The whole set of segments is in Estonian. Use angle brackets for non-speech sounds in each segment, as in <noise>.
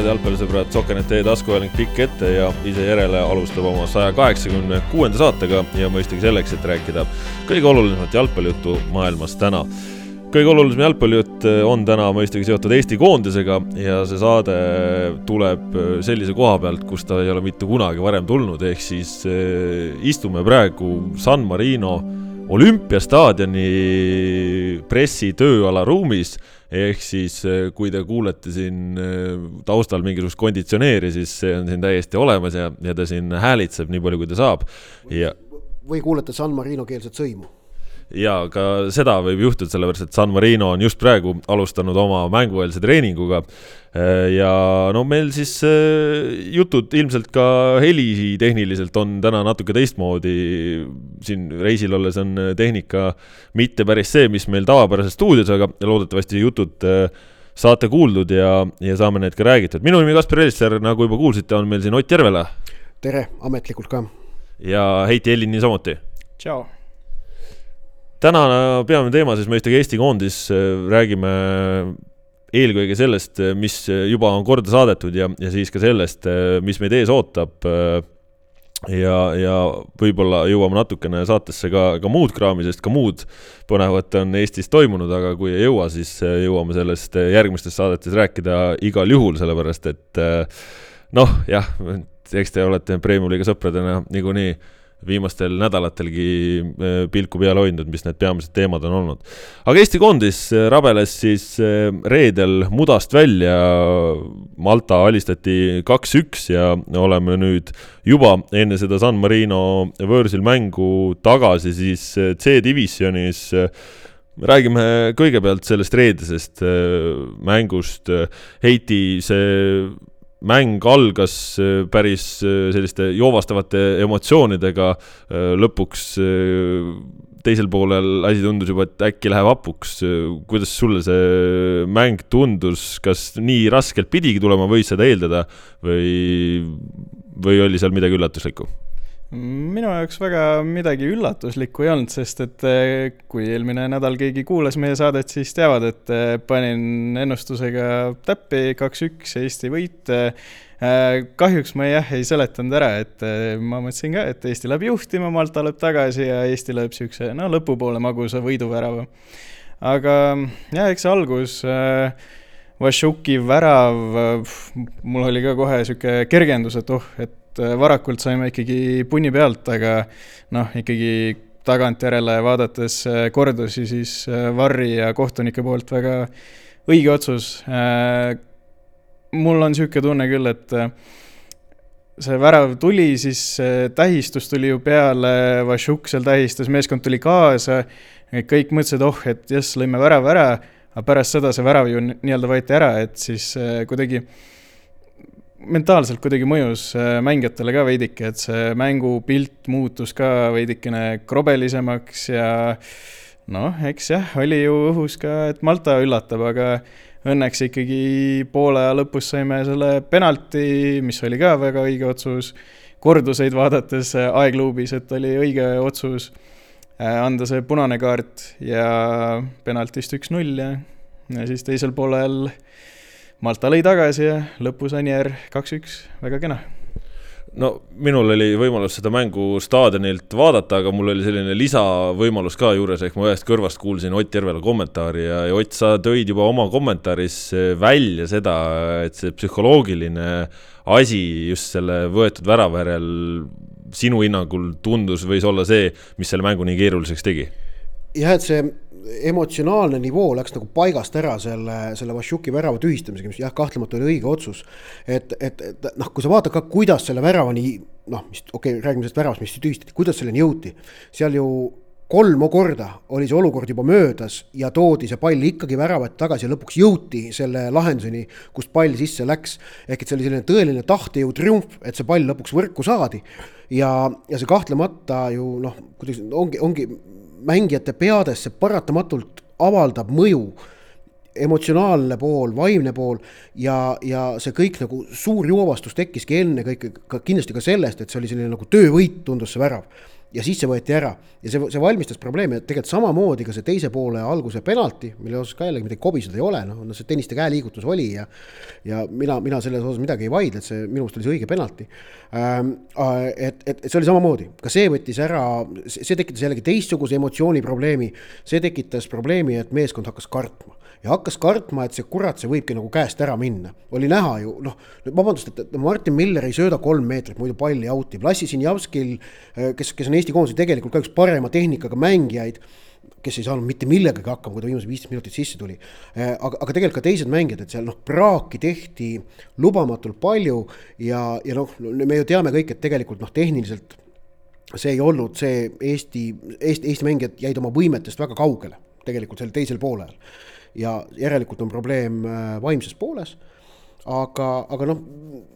head jalgpallisõbrad, Soker.ee taskuhääling pikk ette ja ise järele alustab oma saja kaheksakümne kuuenda saatega ja mõistagi selleks, et rääkida kõige olulisemat jalgpallijuttu maailmas täna. kõige olulisem jalgpallijutt on täna mõistagi seotud Eesti koondisega ja see saade tuleb sellise koha pealt, kus ta ei ole mitte kunagi varem tulnud, ehk siis eh, istume praegu San Marino olümpiastaadioni pressi tööala ruumis ehk siis eh, kui te kuulete siin eh, taustal mingisugust konditsioneeri, siis see on siin täiesti olemas ja, ja ta siin häälitseb nii palju, kui ta saab. Ja või kuulete San Marino keelset sõimu ja ka seda võib juhtuda, sellepärast et San Marino on just praegu alustanud oma mängueelse treeninguga. Äh, ja no meil siis äh, jutud ilmselt ka helitehniliselt on täna natuke teistmoodi. siin reisil olles on tehnika mitte päris see, mis meil tavapärases stuudios, aga loodetavasti jutud äh, saate kuuldud ja, ja saame need ka räägitud. minu nimi Kaspar Elisser, nagu juba kuulsite, on meil siin Ott Järvela. tere, ametlikult ka. ja Heiti Ellin niisamuti. tšau tänane peamine teema siis mõistagi Eesti koondis, räägime eelkõige sellest, mis juba on korda saadetud ja, ja siis ka sellest, mis meid ees ootab. ja, ja võib-olla jõuame natukene saatesse ka, ka muud kraami, sest ka muud põnevat on Eestis toimunud, aga kui ei jõua, siis jõuame sellest järgmistes saadetes rääkida igal juhul, sellepärast et noh, jah, eks te olete Premium-liiga sõpradena niikuinii viimastel nädalatelgi äh, pilku peal hoidnud, mis need peamised teemad on olnud. aga Eesti koondis äh, rabeles siis äh, reedel mudast välja, Malta alistati kaks-üks ja oleme nüüd juba enne seda San Marino võõrsil mängu tagasi siis C-divisjonis räägime kõigepealt sellest reedesest mängust. Heiti, see mäng algas äh, päris äh, selliste joovastavate emotsioonidega, äh, lõpuks teisel poolel asi tundus juba, et äkki läheb hapuks. kuidas sulle see mäng tundus, kas nii raskelt pidigi tulema, võis seda eeldada või, või oli seal midagi üllatuslikku? Minu jaoks väga midagi üllatuslikku ei olnud, sest et eh, kui eelmine nädal keegi kuulas meie saadet, siis teavad, et eh, panin ennustusega täppi kaks-üks Eesti võit. Eh, kahjuks ma jah, ei seletanud ära, et ma mõtlesin ka, et Eesti läheb juhtima, Malta läheb tagasi ja Eesti lööb siukse, no lõpupoole magusa võiduvärava. aga jah, eks algus Vašuki värav, mul oli ka kohe sihuke kergendus, et oh, et et äh, varakult saime ikkagi punni pealt, aga noh, ikkagi tagantjärele vaadates äh, kordusi, siis äh, Varri ja kohtunike poolt väga õige otsus. mul on niisugune tunne küll, et see värav tuli, siis tähistus tuli ju peale, Vašuk seal tähistas, meeskond tuli kaasa, kõik mõtlesid, oh, et jess, lõime värava ära, aga pärast seda see värav ju nii-öelda võeti ära, et siis kuidagi äh, mentaalselt kuidagi mõjus äh, mängijatele ka veidike, et see mängupilt muutus ka veidikene krobelisemaks ja noh, eks jah, oli ju õhus ka, et Malta üllatab, aga õnneks ikkagi poole aja lõpus saime selle penalti, mis oli ka väga õige otsus. korduseid vaadates äh, aegluubis, et oli õige otsus äh, anda see punane kaart ja penaltist üks-null ja, ja siis teisel poolel Malta lõi tagasi ja lõpus Anier kaks-üks, väga kena no minul oli võimalus seda mängu staadionilt vaadata, aga mul oli selline lisavõimalus ka juures, ehk ma ühest kõrvast kuulsin Ott Järvela kommentaari ja, ja Ott, sa tõid juba oma kommentaaris välja seda, et see psühholoogiline asi just selle võetud värava järel sinu hinnangul tundus, võis olla see, mis selle mängu nii keeruliseks tegi? jah, et see emotsionaalne nivoo läks nagu paigast ära selle, selle Vašuki värava tühistamisega, mis jah, kahtlemata oli õige otsus. et, et, et noh, kui sa vaatad ka, kuidas selle väravani noh, mis okei okay,, räägime sellest väravast, mis tühistati, kuidas selleni jõuti. seal ju kolm korda oli see olukord juba möödas ja toodi see pall ikkagi väravat tagasi ja lõpuks jõuti selle lahenduseni, kust pall sisse läks. ehk et see oli selline tõeline tahtejõu triumf, et see pall lõpuks võrku saadi. ja, ja see kahtlemata ju noh, kuidas ongi, ongi mängijate peades see paratamatult avaldab mõju emotsionaalne pool, vaimne pool ja, ja see kõik nagu suur joovastus tekkiski ennekõike ka kindlasti ka sellest, et see oli selline nagu töövõit, tundus see värav. Ja siis see võeti ära. Ja see, see valmistas probleemi, et tegelikult samamoodi ka see teise poole alguse penalti, mille osas ka jällegi midagi kobiseda ei ole, noh, no see tenniste käeliigutus oli ja ja mina, mina selles osas midagi ei vaidle, et see minu meelest oli see õige penalti. Ähm,. et, et, et see oli samamoodi, ka see võttis ära, see tekitas jällegi teistsuguse emotsiooniprobleemi, see tekitas probleemi, et meeskond hakkas kartma. Ja hakkas kartma, et see kurat, see võibki nagu käest ära minna. oli näha ju, noh, vabandust, et Martin Miller ei sööda kolm meetrit muidu palli out'i, Vlassi Sinjavskil, äh, kes, kes on Eesti koondise tegelikult ka üks parema tehnikaga mängijaid, kes ei saanud mitte millegagi hakkama, kui ta viimased viisteist minutit sisse tuli. Äh, aga, aga tegelikult ka teised mängijad, et seal noh, praaki tehti lubamatult palju ja, ja noh, me ju teame kõik, et tegelikult noh, tehniliselt see ei olnud see Eesti, Eesti, Eesti mängijad jäid oma võimetest väga kaugele tegelikult sel teisel poolel ja järelikult on probleem äh, vaimses pooles. Aga, aga noh,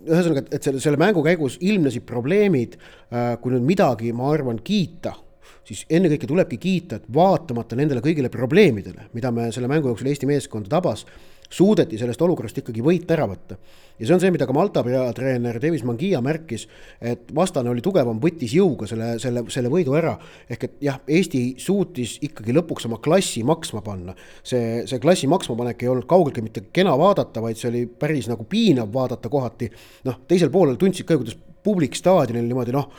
ühesõnaga, et selle, selle mängu käigus ilmnesid probleemid, äh, kui nüüd midagi, ma arvan, kiita siis ennekõike tulebki kiita, et vaatamata nendele kõigile probleemidele, mida me selle mängu jooksul Eesti meeskonda tabas, suudeti sellest olukorrast ikkagi võit ära võtta. Ja see on see, mida ka Malta peatreener Davis Mangia märkis, et vastane oli tugevam, võttis jõuga selle, selle, selle võidu ära. ehk et jah, Eesti suutis ikkagi lõpuks oma klassi maksma panna. see, see klassi maksmapanek ei olnud kaugeltki mitte kena vaadata, vaid see oli päris nagu piinav vaadata kohati. noh, teisel poolel tundsid ka, kuidas publik staadionil niimoodi noh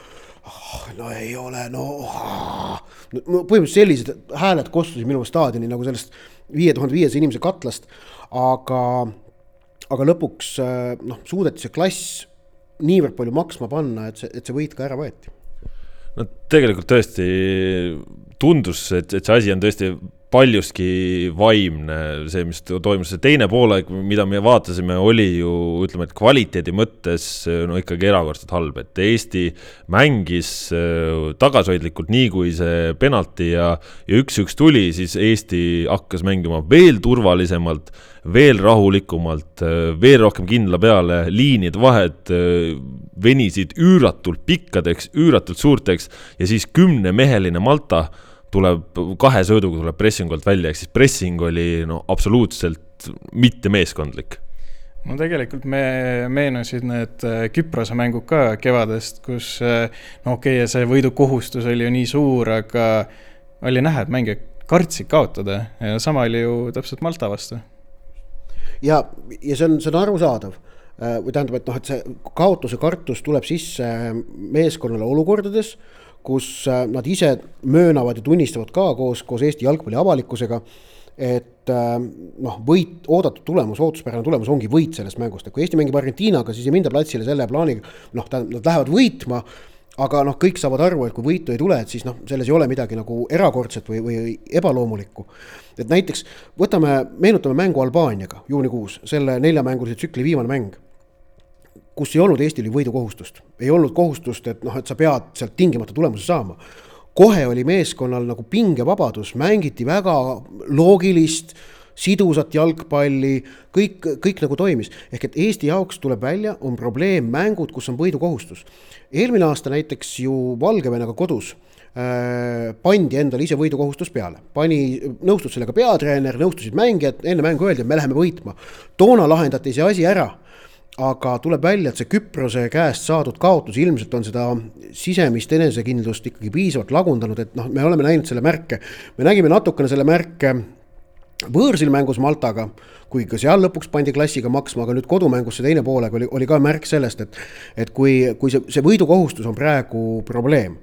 oh, no ei ole, no oh. no põhimõtteliselt sellised hääled kostsid minu staadioni nagu sellest viie tuhande viiesaja inimese katlast, aga, aga lõpuks noh, suudeti see klass niivõrd palju maksma panna, et see, et see võit ka ära võeti. no tegelikult tõesti tundus, et, et see asi on tõesti paljuski vaimne, see, mis toimus, see teine poolaeg, mida me vaatasime, oli ju ütleme, et kvaliteedi mõttes no ikkagi erakordselt halb, et Eesti mängis äh, tagasihoidlikult, nii kui see penalti ja, ja üks-üks tuli, siis Eesti hakkas mängima veel turvalisemalt, veel rahulikumalt, äh, veel rohkem kindla peale, liinide vahed äh, venisid üüratult pikkadeks, üüratult suurteks ja siis kümnemeheline Malta tuleb kahe sööduga tuleb pressing alt välja, ehk siis pressing oli no absoluutselt mitte meeskondlik no tegelikult me meenusid need äh, Küprose mängud ka kevadest, kus äh, no okei okay,, see võidukohustus oli ju nii suur, aga oli näha, et mängijad kartsid kaotada ja sama oli ju täpselt Malta vastu. ja, ja see on, see on arusaadav äh, või tähendab, et noh, et see kaotuse kartus tuleb sisse meeskonnale olukordades kus äh, nad ise möönavad ja tunnistavad ka koos, koos Eesti jalgpalli avalikkusega, et äh, noh, võit, oodatud tulemus, ootuspärane tulemus ongi võit sellest mängust, et kui Eesti mängib Argentiinaga, siis ei minda platsile selle plaaniga, noh, tähendab, nad lähevad võitma, aga noh, kõik saavad aru, et kui võitu ei tule, et siis noh, selles ei ole midagi nagu erakordset või, või ebaloomulikku. et näiteks võtame, meenutame mängu Albaaniaga juunikuus, selle neljamängulise tsükli viimane mäng kus ei olnud Eestil ju võidukohustust, ei olnud kohustust, et noh, et sa pead sealt tingimata tulemuse saama. kohe oli meeskonnal nagu pingevabadus, mängiti väga loogilist, sidusat jalgpalli, kõik, kõik nagu toimis. ehk et Eesti jaoks tuleb välja, on probleem mängud, kus on võidukohustus. eelmine aasta näiteks ju Valgevenega kodus äh, pandi endale ise võidukohustus peale, pani, nõustus sellega peatreener, nõustusid mängijad, enne mängu öeldi, et me läheme võitma. toona lahendati see asi ära aga tuleb välja, et see Küprose käest saadud kaotus ilmselt on seda sisemist enesekindlust ikkagi piisavalt lagundanud, et noh, me oleme näinud selle märke. me nägime natukene selle märke võõrsil mängus Maltaga, kui ka seal lõpuks pandi klassiga maksma, aga nüüd kodumängus see teine poolega oli, oli ka märk sellest, et et kui, kui see, see võidukohustus on praegu probleem.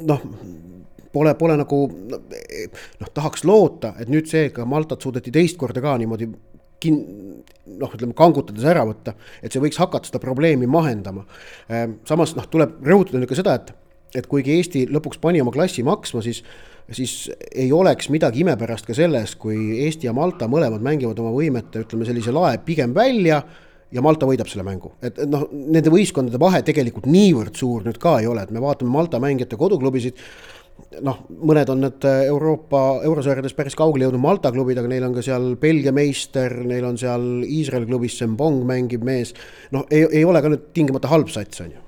Noh pole, pole nagu noh, tahaks loota, et nüüd seega Maltat suudeti teist korda ka niimoodi kin-, noh, ütleme kangutades ära võtta, et see võiks hakata seda probleemi mahendama. Ehm, samas noh, tuleb rõhutada nüüd ka seda, et, et kuigi Eesti lõpuks pani oma klassi maksma, siis, siis ei oleks midagi imepärast ka selles, kui Eesti ja Malta mõlemad mängivad oma võimete, ütleme sellise lae pigem välja ja Malta võidab selle mängu, et, noh, nende võistkondade vahe tegelikult niivõrd suur nüüd ka ei ole, et me vaatame Malta mängijate koduklubisid noh, mõned on need äh, Euroopa eurosarjades päris kaugele jõudnud Malta klubid, aga neil on ka seal Belgia meister, neil on seal Iisraeli klubis Sembong mängib mees. noh, ei, ei ole ka nüüd tingimata halb sats, on ju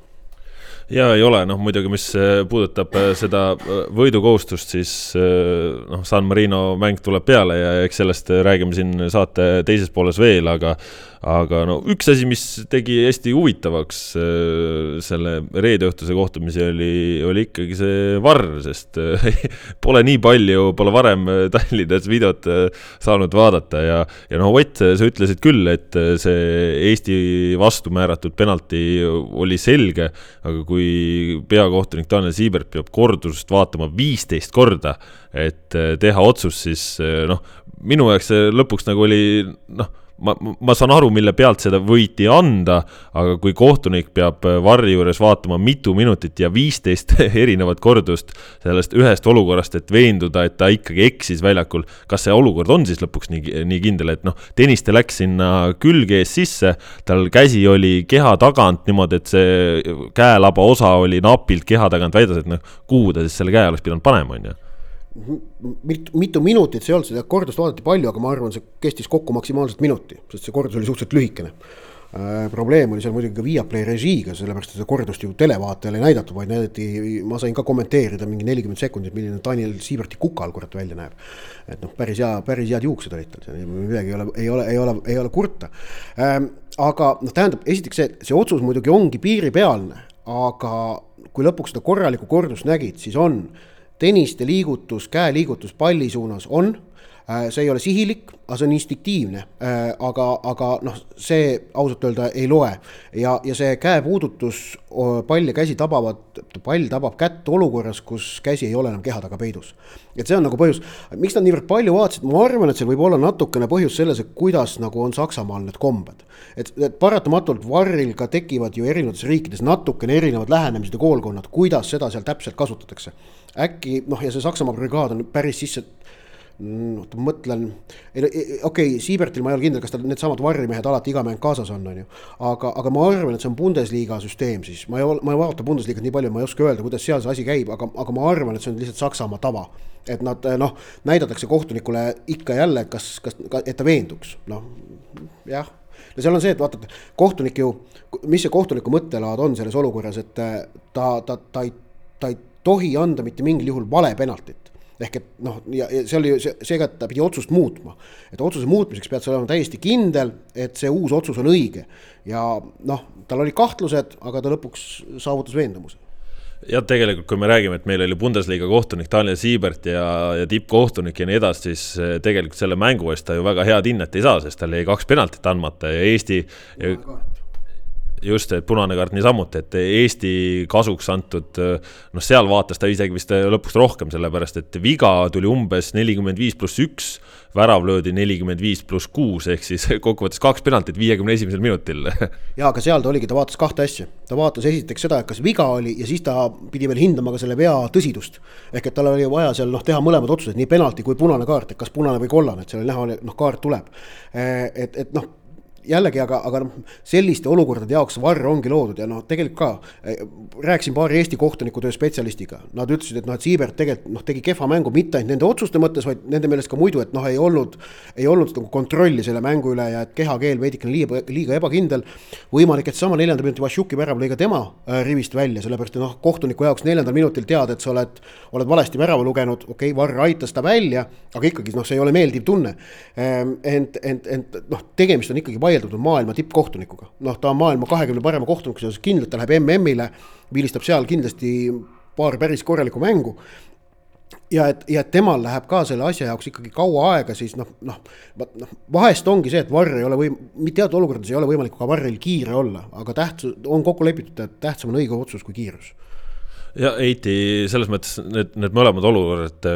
ja ei ole, noh muidugi, mis äh, puudutab äh, seda võidukohustust, siis noh, San Marino mäng tuleb peale ja eks sellest räägime siin saate teises pooles veel, aga aga no üks asi, mis tegi hästi huvitavaks selle reedeõhtuse kohtumise, oli, oli ikkagi see varr, sest <laughs> pole nii palju, pole varem Tallinnas videot saanud vaadata ja, ja no Ott, sa ütlesid küll, et see Eesti vastu määratud penalti oli selge, aga kui peakohtunik Daniel Siibert peab kordusest vaatama viisteist korda, et eh, teha otsus, siis noh, minu jaoks see lõpuks nagu oli noh ma, ma saan aru, mille pealt seda võiti anda, aga kui kohtunik peab äh, varri juures vaatama mitu minutit ja viisteist <laughs> erinevat kordust sellest ühest olukorrast, et veenduda, et ta ikkagi eksis väljakul, kas see olukord on siis lõpuks nii, nii kindel, et noh, Tõniste läks sinna külge ees sisse, tal käsi oli keha tagant niimoodi, et see käelaba osa oli napilt keha tagant, väidas, et noh, kuhu ta siis selle käe oleks pidanud panema, on ju mitu, mitu minutit see ei olnud, seda kordust vaadati palju, aga ma arvan, see kestis kokku maksimaalselt minuti, sest see kordus oli suhteliselt lühikene äh,. probleem oli seal muidugi ka Viaplay režiiga, sellepärast et seda kordust ju televaatajale ei näidatud, vaid näidati, ma sain ka kommenteerida mingi nelikümmend sekundit, milline Daniel Siiberti kukal kurat välja näeb. et noh, päris hea, päris head juuksed olid tal, midagi ei ole, ei ole, ei ole, ei ole kurta ähm,. aga noh, tähendab, esiteks see, see otsus muidugi ongi piiripealne, aga kui lõpuks seda korralikku kordust nägid, siis on tenniste liigutus, käeliigutus palli suunas on, see ei ole sihilik, aga see on instinktiivne. Äh, aga, aga noh, see ausalt öelda ei loe ja, ja see käepuudutus, pall ja käsi tabavad, pall tabab kätt olukorras, kus käsi ei ole enam keha taga peidus. et see on nagu põhjus, miks nad niivõrd palju vaatasid, ma arvan, et see võib olla natukene põhjus selles, et kuidas nagu on Saksamaal need kombed. et, et paratamatult varril ka tekivad ju erinevates riikides natukene erinevad lähenemised ja koolkonnad, kuidas seda seal täpselt kasutatakse äkki noh, ja see Saksamaa brigaad on päris sisse oota, ma mõtlen, okei okay,, Siibertil ma ei ole kindel, kas tal needsamad varrimehed alati iga mäng kaasas on, on ju. aga, aga ma arvan, et see on Bundesliga süsteem siis, ma ei ole, ma ei vaata Bundesliga't nii palju, ma ei oska öelda, kuidas seal see asi käib, aga, aga ma arvan, et see on lihtsalt Saksamaa tava. et nad noh, näidatakse kohtunikule ikka jälle, kas, kas, et ta veenduks, noh jah. Ja seal on see, et vaata, kohtunik ju, mis see kohtuniku mõttelaad on selles olukorras, et ta, ta, ta ei, ta ei tohi anda mitte mingil juhul vale penaltit ehk et noh, ja, ja see oli see, seega, ta pidi otsust muutma. et otsuse muutmiseks pead sa olema täiesti kindel, et see uus otsus on õige. ja noh, tal oli kahtlused, aga ta lõpuks saavutas veendumuse jah, tegelikult kui me räägime, et meil oli Bundesliga kohtunik Daniel Siebert ja, ja tippkohtunik ja nii edasi, siis eh, tegelikult selle mängu eest ta ju väga head hinnet ei saa, sest tal jäi kaks penaltit andmata ja Eesti ja, just, et punane kaart niisamuti, et Eesti kasuks antud, noh, seal vaatas ta isegi vist lõpuks rohkem, sellepärast et viga tuli umbes nelikümmend viis pluss üks, värav löödi nelikümmend viis pluss kuus, ehk siis <laughs> kokkuvõttes kaks penaltit viiekümne esimesel minutil. <laughs> jaa, aga seal ta oligi, ta vaatas kahte asja. ta vaatas esiteks seda, et kas viga oli ja siis ta pidi veel hindama ka selle vea tõsidust. ehk et tal oli vaja seal noh, teha mõlemad otsused, nii penalti kui punane kaart, et kas punane või kollane, et seal oli näha, noh, kaart tuleb. et, et noh jällegi, aga, aga noh, selliste olukordade jaoks varr ongi loodud ja noh, tegelikult ka eh, rääkisin paari Eesti kohtunikutöö spetsialistiga. Nad ütlesid, et noh, et Siibert tegelikult noh, tegi kehva mängu mitte ainult nende otsuste mõttes, vaid nende meelest ka muidu, et noh, ei olnud, ei olnud nagu kontrolli selle mängu üle ja et kehakeel veidikene liiga, liiga ebakindel. võimalik, et sama neljanda minuti Vassiuki värav lõi ka tema äh, rivist välja, sellepärast et noh, kohtuniku jaoks neljandal minutil teada, et sa oled, oled valesti värava lugenud, okei okay,, varr aitas ta välja, aga ikkagi noh, see ei ole meeldiv tunne. Ehm, ent, ent, ent noh, tegemist on ikkagi vaieldud maailma tippkohtunikuga. noh, ta on maailma kahekümne parema kohtunikuga seoses, kindlalt ta läheb MM-ile, vilistab seal kindlasti paar päris korralikku mängu ja et, ja et temal läheb ka selle asja jaoks ikkagi kaua aega, siis noh, noh, noh, vahest ongi see, et varr ei ole võim-, teatud olukordades ei ole võimalik ka varril kiire olla, aga tähtsus, on kokku lepitud, et tähtsam on õige otsus kui kiirus ja Eiti, selles mõttes need, need mõlemad olukorrad,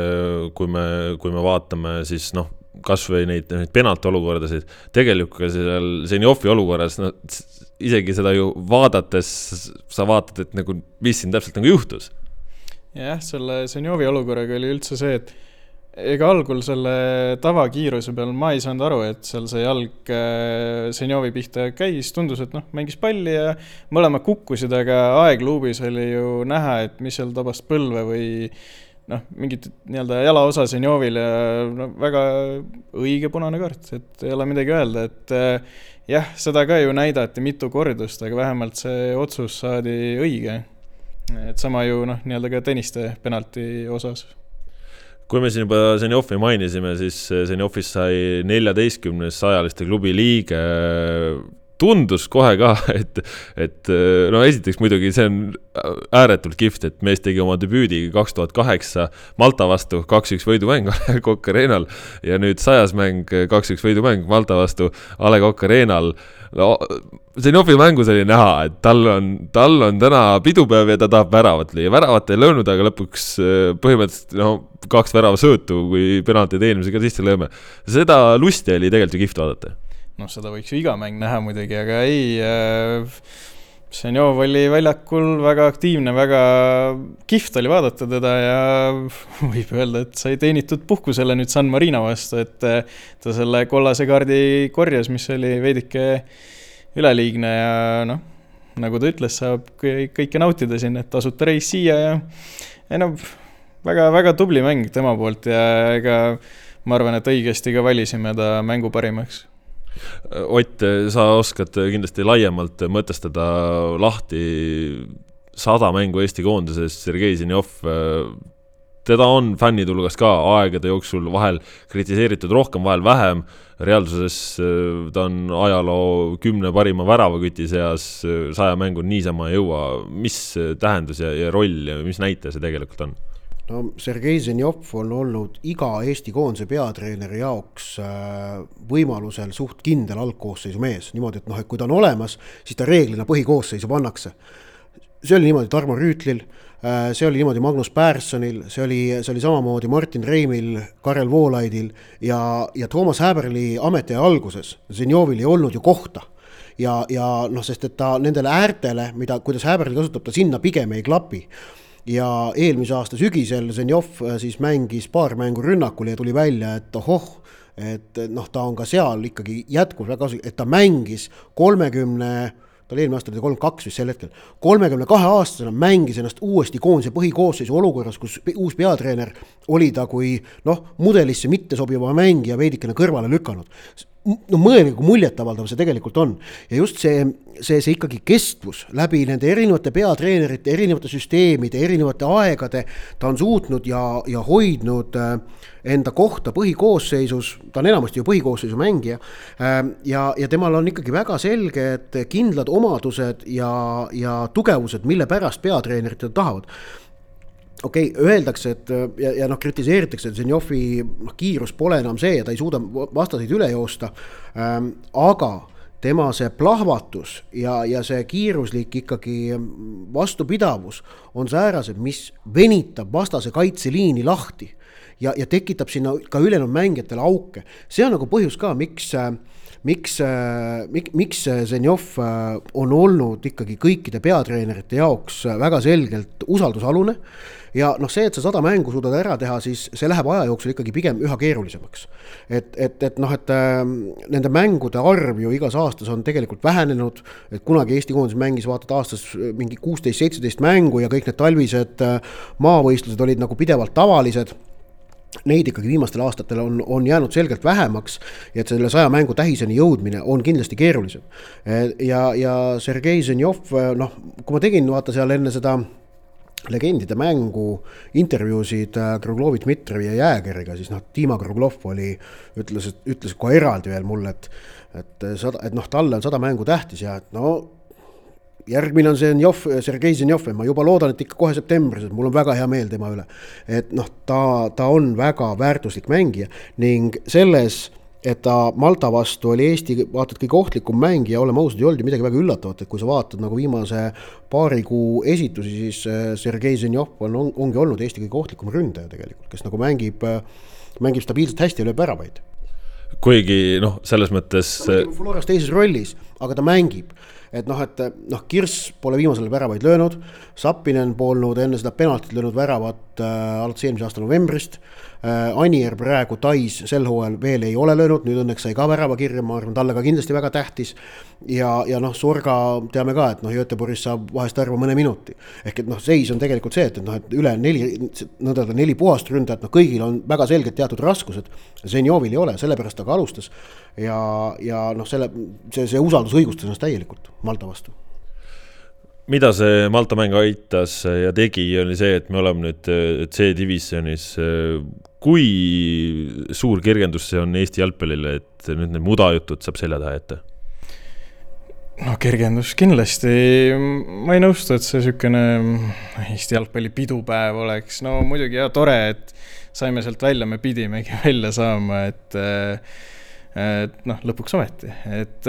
kui me, kui me vaatame, siis noh kasvõi neid, neid penalti-olukordasid, tegelikult ka seal Zenjovi olukorras, no isegi seda ju vaadates sa vaatad, et nagu, mis siin täpselt nagu juhtus. jah, selle Zenjovi olukorraga oli üldse see, et ega algul selle tavakiiruse peal ma ei saanud aru, et seal see jalg Zenjovi pihta käis, tundus, et noh, mängis palli ja mõlemad kukkusid, aga aegluubis oli ju näha, et mis seal tabas põlve või noh, mingit nii-öelda jalaosa Zenjovil ja no väga õige punane kaart, et ei ole midagi öelda, et eh, jah, seda ka ju näidati mitu kordust, aga vähemalt see otsus saadi õige. Et sama ju noh, nii-öelda ka tenniste penalti osas. Kui me siin juba Zenjovi mainisime, siis Zenjovist sai neljateistkümnes sajaliste klubi liige tundus kohe ka, <laughs> et, et no esiteks muidugi see on ääretult kihvt, et mees tegi oma debüüdi kaks tuhat kaheksa Malta vastu, kaks-üks võidumäng <laughs> A Le Coq Arena'l ja nüüd sajas mäng, kaks-üks võidumäng Malta vastu A Le Coq Arena'l. no Zenovi mängus oli näha, et tal on, tal on täna pidupäev ja ta tahab väravat lüüa, väravat ei löönud, aga lõpuks põhimõtteliselt no kaks väravasöötu, kui penaltid eelmisega sisse lööme. seda lusti oli tegelikult ju kihvt vaadata noh, seda võiks ju iga mäng näha muidugi, aga ei äh,, Ženjov oli väljakul väga aktiivne, väga kihvt oli vaadata teda ja <laughs> võib öelda, et sai teenitud puhkusele nüüd San Marino vastu, et äh, ta selle kollase kaardi korjas, mis oli veidike üleliigne ja noh, nagu ta ütles, saab kõike nautida siin, et tasuta reis siia ja ei no väga, väga tubli mäng tema poolt ja ega ma arvan, et õigesti ka valisime ta mängu parimaks Ott, sa oskad kindlasti laiemalt mõtestada lahti sada mängu Eesti koondises, Sergei Zinjov, teda on fännide hulgas ka aegade jooksul vahel kritiseeritud rohkem, vahel vähem, reaalsuses ta on ajaloo kümne parima väravaküti seas, saja mängu niisama ei jõua, mis tähendus ja, ja roll ja mis näitaja see tegelikult on? No Sergei Zenjov on olnud iga Eesti koondise peatreeneri jaoks äh, võimalusel suht kindel algkoosseisu mees, niimoodi, et noh, et kui ta on olemas, siis ta reeglina põhikoosseisu pannakse. see oli niimoodi Tarmo Rüütlil, äh, see oli niimoodi Magnus Pärssonil, see oli, see oli samamoodi Martin Reimil, Karel Voolaidil ja, ja Toomas Häberli ametiaja alguses Zenjovil ei olnud ju kohta. Ja, ja noh, sest et ta nendele äärtele, mida, kuidas Häberli kasutab, ta sinna pigem ei klapi ja eelmise aasta sügisel Zenjov äh, siis mängis paar mängu rünnakul ja tuli välja, et ohoh, et noh, ta on ka seal ikkagi jätkuvalt väga et ta mängis kolmekümne 30 ta oli eelmine aasta oli kolmkümmend kaks vist sel hetkel, kolmekümne kahe aastasena mängis ennast uuesti koondise põhikoosseisu olukorras, kus uus peatreener oli ta kui noh, mudelisse mittesobiva mängija veidikene kõrvale lükanud no mõelge, kui muljetavaldav see tegelikult on. ja just see, see, see ikkagi kestvus läbi nende erinevate peatreenerite, erinevate süsteemide, erinevate aegade, ta on suutnud ja, ja hoidnud äh, enda kohta põhikoosseisus, ta on enamasti ju põhikoosseisu mängija. Äh, ja, ja temal on ikkagi väga selged kindlad omadused ja, ja tugevused, mille pärast peatreenerid teda tahavad okei okay,, öeldakse, et ja, ja noh, kritiseeritakse, et Zenjovi noh, kiirus pole enam see ja ta ei suuda vastaseid üle joosta ähm,. aga tema see plahvatus ja, ja see kiiruslik ikkagi vastupidavus on säärased, mis venitab vastase kaitseliini lahti ja, ja tekitab sinna ka ülejäänud mängijatele auke. see on nagu põhjus ka, miks äh, miks, miks, miks Zenjov on olnud ikkagi kõikide peatreenerite jaoks väga selgelt usaldusalune ja noh, see, et sa sada mängu suudad ära teha, siis see läheb aja jooksul ikkagi pigem üha keerulisemaks. et, et, et noh, et äh, nende mängude arv ju igas aastas on tegelikult vähenenud, et kunagi Eesti koondis mängis vaata aastas mingi kuusteist, seitseteist mängu ja kõik need talvised äh, maavõistlused olid nagu pidevalt tavalised neid ikkagi viimastel aastatel on, on jäänud selgelt vähemaks ja et selle saja mängu tähiseni jõudmine on kindlasti keerulisem. ja, ja Sergei Zenjov, noh, kui ma tegin vaata seal enne seda legendide mängu intervjuusid äh, Kruglovi, Dmitrijevi ja Jäägeriga, siis noh, Dima Kruglov oli, ütles, ütles kohe eraldi veel mulle, et et sada, et noh, talle on sada mängu tähtis ja et no järgmine on see Zenjov, Sergei Zenjov ja ma juba loodan, et ikka kohe septembris, et mul on väga hea meel tema üle. et noh, ta, ta on väga väärtuslik mängija ning selles et ta Malta vastu oli Eesti vaata et kõige ohtlikum mäng ja oleme ausad, ei olnud ju midagi väga üllatavat, et kui sa vaatad nagu viimase paari kuu esitusi, siis äh, Sergei Zenjov on, on, ongi olnud Eesti kõige ohtlikum ründaja tegelikult, kes nagu mängib, äh, mängib stabiilselt hästi ja lööb väravaid. kuigi noh, selles mõttes. Floras teises rollis, aga ta mängib et noh, et noh, Kirss pole viimasel ajal väravaid löönud, Sappinen polnud enne seda penaltit löönud väravat äh, alates eelmise aasta novembrist äh,. Äh, Anier praegu Tais sel hooajal veel ei ole löönud, nüüd õnneks sai ka värava kirja, ma arvan, talle ka kindlasti väga tähtis. ja, ja noh, Sorga teame ka, et noh, Göteborgis saab vahest värva mõne minuti. ehk et noh, seis on tegelikult see, et, et noh, et üle neli, nõnda öelda neli puhast ründajat, noh, kõigil on väga selgelt teatud raskused. Zenjovil ei ole, sellepärast ta ka alustas. ja, ja noh, selle, see, see usaldus õigustas ennast täielikult Malta vastu mida see Malta mäng aitas ja tegi, oli see, et me oleme nüüd äh, C-divisjonis. Kui suur kergendus see on Eesti jalgpallile, et nüüd need mudajutud saab selja taha jätta? no kergendus kindlasti, ma ei nõustu, et see niisugune Eesti jalgpalli pidupäev oleks, no muidugi jaa, tore, et saime sealt välja, me pidimegi <laughs> välja saama, et et noh, lõpuks ometi, et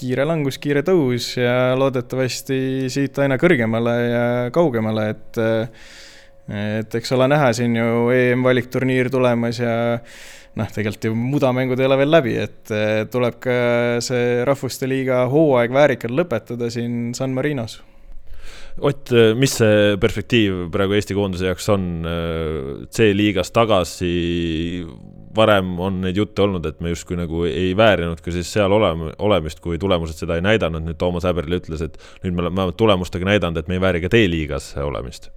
kiire langus, kiire tõus ja loodetavasti siit aina kõrgemale ja kaugemale, et et eks ole näha siin ju EM-valikturniir tulemas ja noh, tegelikult ju mudamängud ei ole veel läbi, et tuleb ka see Rahvuste Liiga hooaeg väärikalt lõpetada siin San Marinos. Ott, mis see perspektiiv praegu Eesti koondise jaoks on? C-liigas tagasi? varem on neid jutte olnud, et me justkui nagu ei väärinud ka siis seal olema, olemist, kui tulemused seda ei näidanud, nüüd Toomas Häberli ütles, et nüüd me oleme vähemalt tulemustega näidanud, et me ei vääri ka D-liigas olemist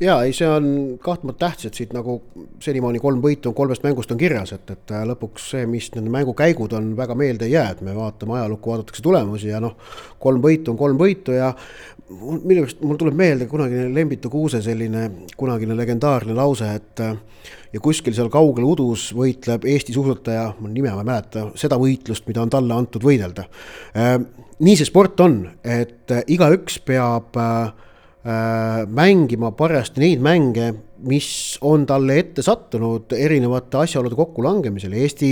ja ei, see on kahtlemata tähtis, et siit nagu senimaani kolm võitu kolmest mängust on kirjas, et, et lõpuks see, mis need mängukäigud on, väga meelde ei jää, et me vaatame ajalukku, vaadatakse tulemusi ja noh, kolm võitu on kolm võitu ja minu arust mul tuleb meelde kunagine Lembitu Kuuse selline kunagine legendaarne lause, et ja kuskil seal kaugel udus võitleb Eesti suusataja, ma nime ma ei mäleta, seda võitlust, mida on talle antud võidelda. nii see sport on, et igaüks peab mängima parajasti neid mänge, mis on talle ette sattunud erinevate asjaolude kokkulangemisel, Eesti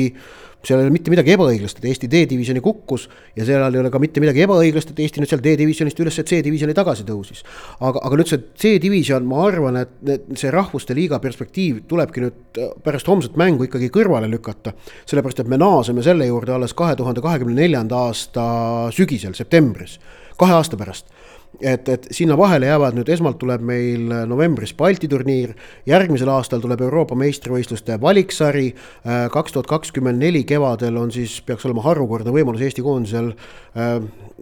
seal ei ole mitte midagi ebaõiglast, et Eesti D-divisjoni kukkus ja seal ei ole ka mitte midagi ebaõiglast, et Eesti nüüd seal D-divisjonist üles C-divisjoni tagasi tõusis. aga, aga nüüd see C-divisjon, ma arvan, et, see rahvuste liiga perspektiiv tulebki nüüd pärast homset mängu ikkagi kõrvale lükata. sellepärast, et me naaseme selle juurde alles kahe tuhande kahekümne neljanda aasta sügisel, septembris, kahe aasta pärast et, et sinna vahele jäävad nüüd, esmalt tuleb meil novembris Balti turniir, järgmisel aastal tuleb Euroopa meistrivõistluste valiksari, äh, kaks tuhat kakskümmend neli kevadel on siis, peaks olema harukordne võimalus Eesti koondisel äh,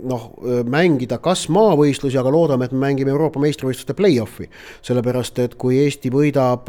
noh, äh, mängida kas maavõistlusi, aga loodame, et me mängime Euroopa meistrivõistluste play-off'i. sellepärast, et kui Eesti võidab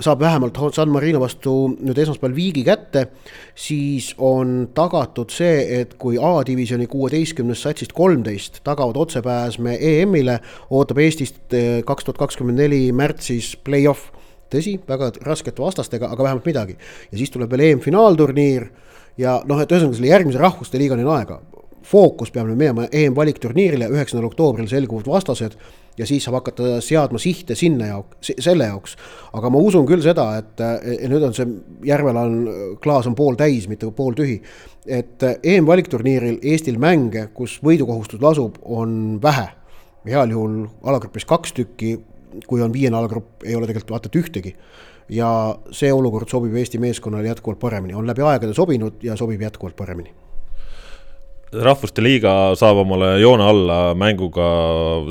saab vähemalt San Marino vastu nüüd esmaspäeval viigi kätte, siis on tagatud see, et kui A-divisjoni kuueteistkümnest satsist kolmteist tagavad otsepääsme EM-ile, ootab Eestist eh, kaks tuhat kakskümmend neli märtsis play-off. tõsi, väga raskete vastastega, aga vähemalt midagi. ja siis tuleb veel EM-finaalturniir ja noh, et ühesõnaga selle järgmise rahvuste liigani on aega fookus peab nüüd minema EM-valikturniirile, üheksandal oktoobril selguvad vastased ja siis saab hakata seadma sihte sinna jaoks, selle jaoks. aga ma usun küll seda, et nüüd on see Järvela on, klaas on pooltäis, mitte pooltühi. et EM-valikturniiril Eestil mänge, kus võidukohustus lasub, on vähe. heal juhul alagrupis kaks tükki, kui on viiene alagrupp, ei ole tegelikult vaata et ühtegi ja see olukord sobib Eesti meeskonnale jätkuvalt paremini, on läbi aegade sobinud ja sobib jätkuvalt paremini rahvuste liiga saab omale joone alla mänguga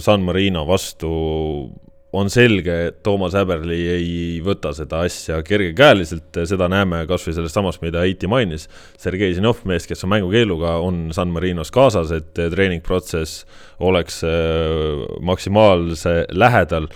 San Marino vastu. on selge, et Toomas Häberli ei võta seda asja kergekäeliselt, seda näeme kasvõi sellest samast, mida Heiti mainis. Sergei Zinov, mees, kes on mängukeeluga, on San Marinos kaasas, et treeningprotsess oleks äh, maksimaalse lähedal